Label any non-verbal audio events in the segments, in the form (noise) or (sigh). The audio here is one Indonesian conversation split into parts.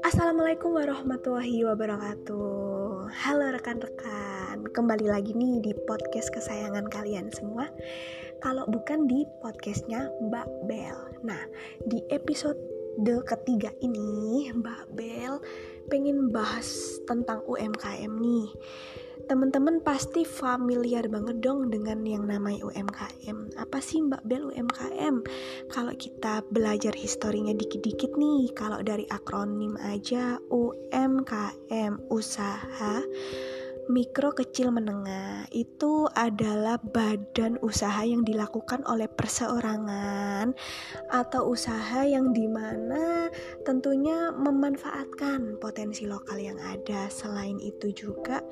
Assalamualaikum warahmatullahi wabarakatuh. Halo rekan-rekan Kembali lagi nih di podcast kesayangan kalian semua. Kalau bukan di podcastnya Mbak Bel. Nah di episode ketiga ini Mbak Bel pengen bahas tentang UMKM nih Teman-teman pasti familiar banget dong dengan yang namanya UMKM. Apa sih Mbak Bel UMKM? Kalau kita belajar historinya dikit-dikit nih, kalau dari akronim aja UMKM usaha mikro kecil menengah itu adalah badan usaha yang dilakukan oleh perseorangan atau usaha yang di mana tentunya memanfaatkan potensi lokal yang ada. Selain itu juga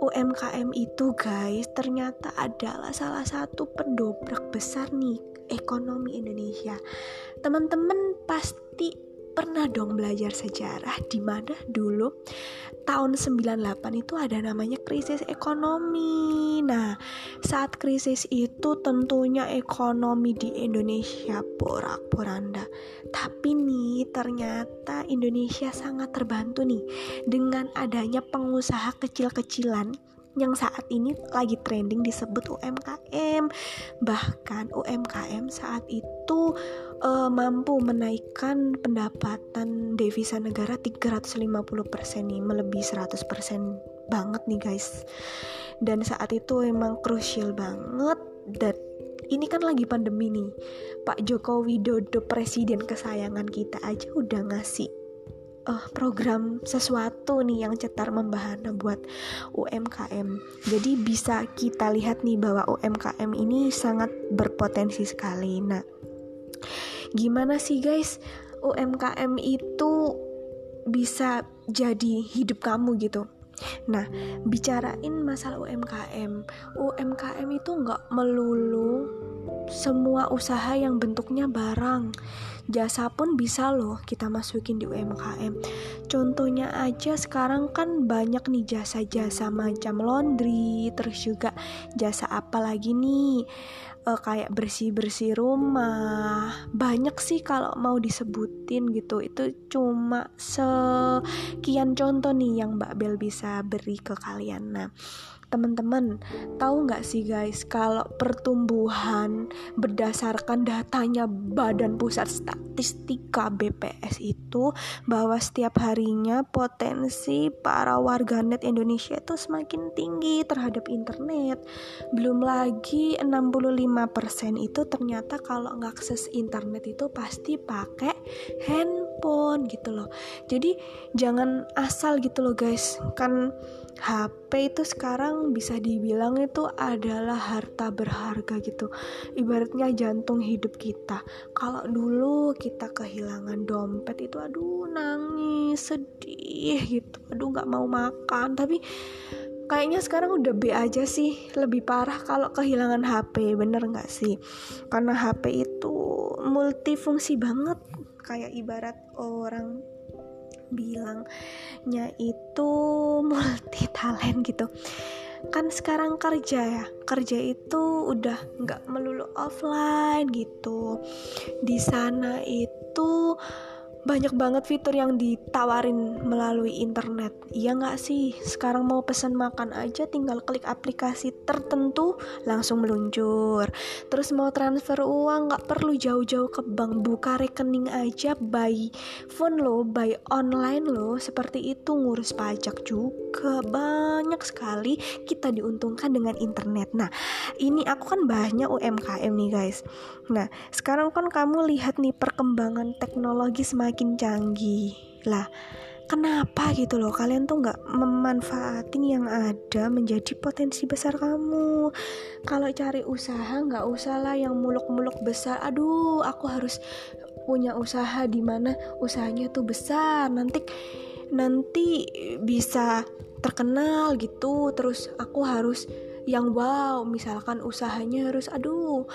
UMKM itu guys ternyata adalah salah satu pendobrak besar nih ekonomi Indonesia. Teman-teman pasti pernah dong belajar sejarah di mana dulu tahun 98 itu ada namanya krisis ekonomi. Nah, saat krisis itu tentunya ekonomi di Indonesia porak-poranda. Tapi nih ternyata Indonesia sangat terbantu nih dengan adanya pengusaha kecil-kecilan yang saat ini lagi trending disebut UMKM. Bahkan UMKM saat itu uh, mampu menaikkan pendapatan devisa negara 350% nih, melebihi 100% banget nih guys. Dan saat itu emang krusial banget dan ini kan lagi pandemi nih. Pak Joko Widodo presiden kesayangan kita aja udah ngasih uh, program sesuatu nih yang cetar membahana buat UMKM. Jadi bisa kita lihat nih bahwa UMKM ini sangat berpotensi sekali. Nah, gimana sih guys UMKM itu bisa jadi hidup kamu gitu? Nah, bicarain masalah UMKM. UMKM itu nggak melulu semua usaha yang bentuknya barang. Jasa pun bisa loh kita masukin di UMKM contohnya aja sekarang kan banyak nih jasa-jasa macam laundry terus juga jasa apa lagi nih? Uh, kayak bersih-bersih rumah. Banyak sih kalau mau disebutin gitu. Itu cuma sekian contoh nih yang Mbak Bel bisa beri ke kalian. Nah teman-teman. Tahu nggak sih guys kalau pertumbuhan berdasarkan datanya Badan Pusat Statistika BPS itu bahwa setiap harinya potensi para warganet Indonesia itu semakin tinggi terhadap internet. Belum lagi 65% itu ternyata kalau ngakses internet itu pasti pakai handphone gitu loh. Jadi jangan asal gitu loh guys. Kan HP itu sekarang bisa dibilang itu adalah harta berharga gitu. Ibaratnya jantung hidup kita. Kalau dulu kita kehilangan dompet itu aduh nangis sedih gitu. Aduh nggak mau makan. Tapi kayaknya sekarang udah B aja sih. Lebih parah kalau kehilangan HP bener nggak sih? Karena HP itu multifungsi banget kayak ibarat orang bilangnya itu (laughs) multi talent gitu. Kan sekarang kerja ya kerja itu udah nggak melulu offline gitu. Di sana itu banyak banget fitur yang ditawarin melalui internet. Iya nggak sih? Sekarang mau pesan makan aja tinggal klik aplikasi tertentu langsung meluncur. Terus mau transfer uang nggak perlu jauh-jauh ke bank. Buka rekening aja by phone lo by online lo. Seperti itu ngurus pajak juga. Banyak sekali kita diuntungkan dengan internet. Nah ini aku kan banyak UMKM nih guys. Nah sekarang kan kamu lihat nih perkembangan teknologi semakin semakin canggih. Lah kenapa gitu loh? Kalian tuh nggak memanfaatin yang ada menjadi potensi besar kamu. Kalau cari usaha nggak usah lah yang muluk-muluk besar. Aduh aku harus punya usaha di mana usahanya tuh besar. Nanti nanti bisa terkenal gitu. Terus aku harus yang wow misalkan usahanya harus aduh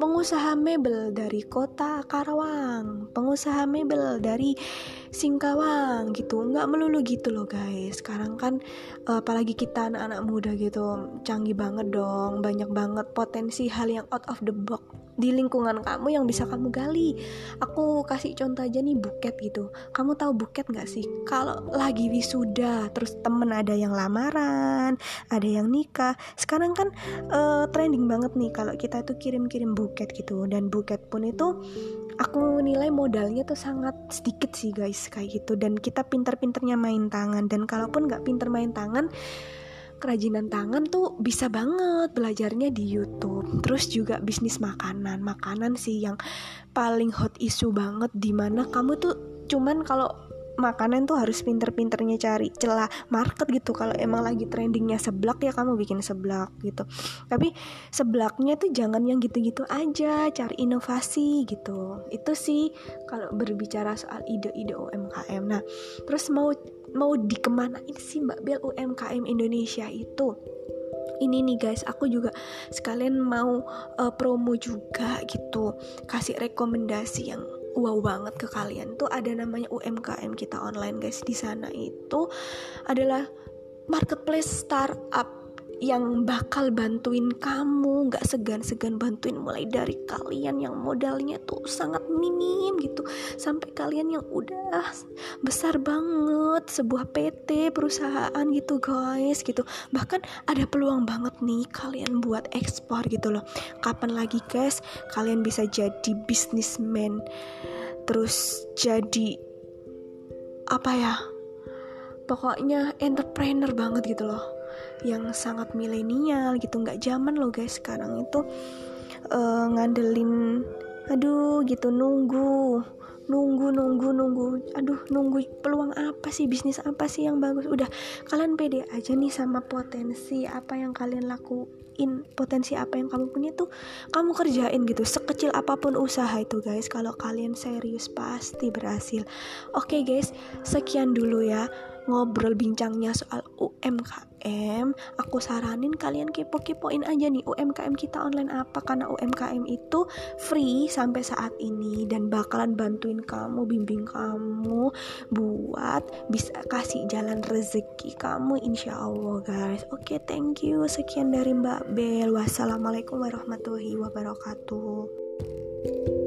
pengusaha mebel dari kota Karawang, pengusaha mebel dari Singkawang gitu. Nggak melulu gitu loh guys. Sekarang kan apalagi kita anak-anak muda gitu, canggih banget dong, banyak banget potensi hal yang out of the box di lingkungan kamu yang bisa kamu gali. Aku kasih contoh aja nih buket gitu. Kamu tahu buket nggak sih? Kalau lagi wisuda, terus temen ada yang lamaran, ada yang nikah. Sekarang kan uh, trending banget nih kalau kita itu kirim-kirim buket gitu. Dan buket pun itu aku nilai modalnya tuh sangat sedikit sih guys kayak gitu. Dan kita pinter-pinternya main tangan. Dan kalaupun nggak pinter main tangan kerajinan tangan tuh bisa banget belajarnya di YouTube. Terus juga bisnis makanan. Makanan sih yang paling hot isu banget di mana kamu tuh cuman kalau makanan tuh harus pinter-pinternya cari celah market gitu. Kalau emang lagi trendingnya seblak ya kamu bikin seblak gitu. Tapi seblaknya tuh jangan yang gitu-gitu aja cari inovasi gitu. Itu sih kalau berbicara soal ide-ide UMKM nah terus mau mau dikemanain sih Mbak Bel UMKM Indonesia itu? Ini nih guys aku juga sekalian mau uh, promo juga gitu. Kasih rekomendasi yang wow banget ke kalian. Tuh ada namanya UMKM kita online guys. Di sana itu adalah marketplace startup yang bakal bantuin kamu nggak segan-segan bantuin mulai dari kalian yang modalnya tuh sangat minim gitu. Sampai kalian yang udah besar banget sebuah PT perusahaan gitu guys gitu. Bahkan ada peluang banget nih kalian buat ekspor gitu loh. Kapan lagi guys kalian bisa jadi bisnismen terus jadi apa ya pokoknya entrepreneur banget gitu loh yang sangat milenial gitu nggak zaman loh guys. Sekarang itu uh, ngandelin aduh gitu nunggu nunggu nunggu nunggu. Aduh nunggu peluang apa sih bisnis apa sih yang bagus? Udah kalian pede aja nih sama potensi apa yang kalian lakuin. Potensi apa yang kamu punya tuh kamu kerjain gitu sekecil apa pun usaha itu guys. Kalau kalian serius pasti berhasil. Oke okay, guys sekian dulu ya ngobrol bincangnya soal UMKM, aku saranin kalian kepo-kepoin aja nih UMKM kita online apa karena UMKM itu free sampai saat ini dan bakalan bantuin kamu, bimbing kamu buat bisa kasih jalan rezeki kamu insya Allah guys. Oke, okay, thank you. Sekian dari Mbak Bel. Wassalamualaikum warahmatullahi wabarakatuh.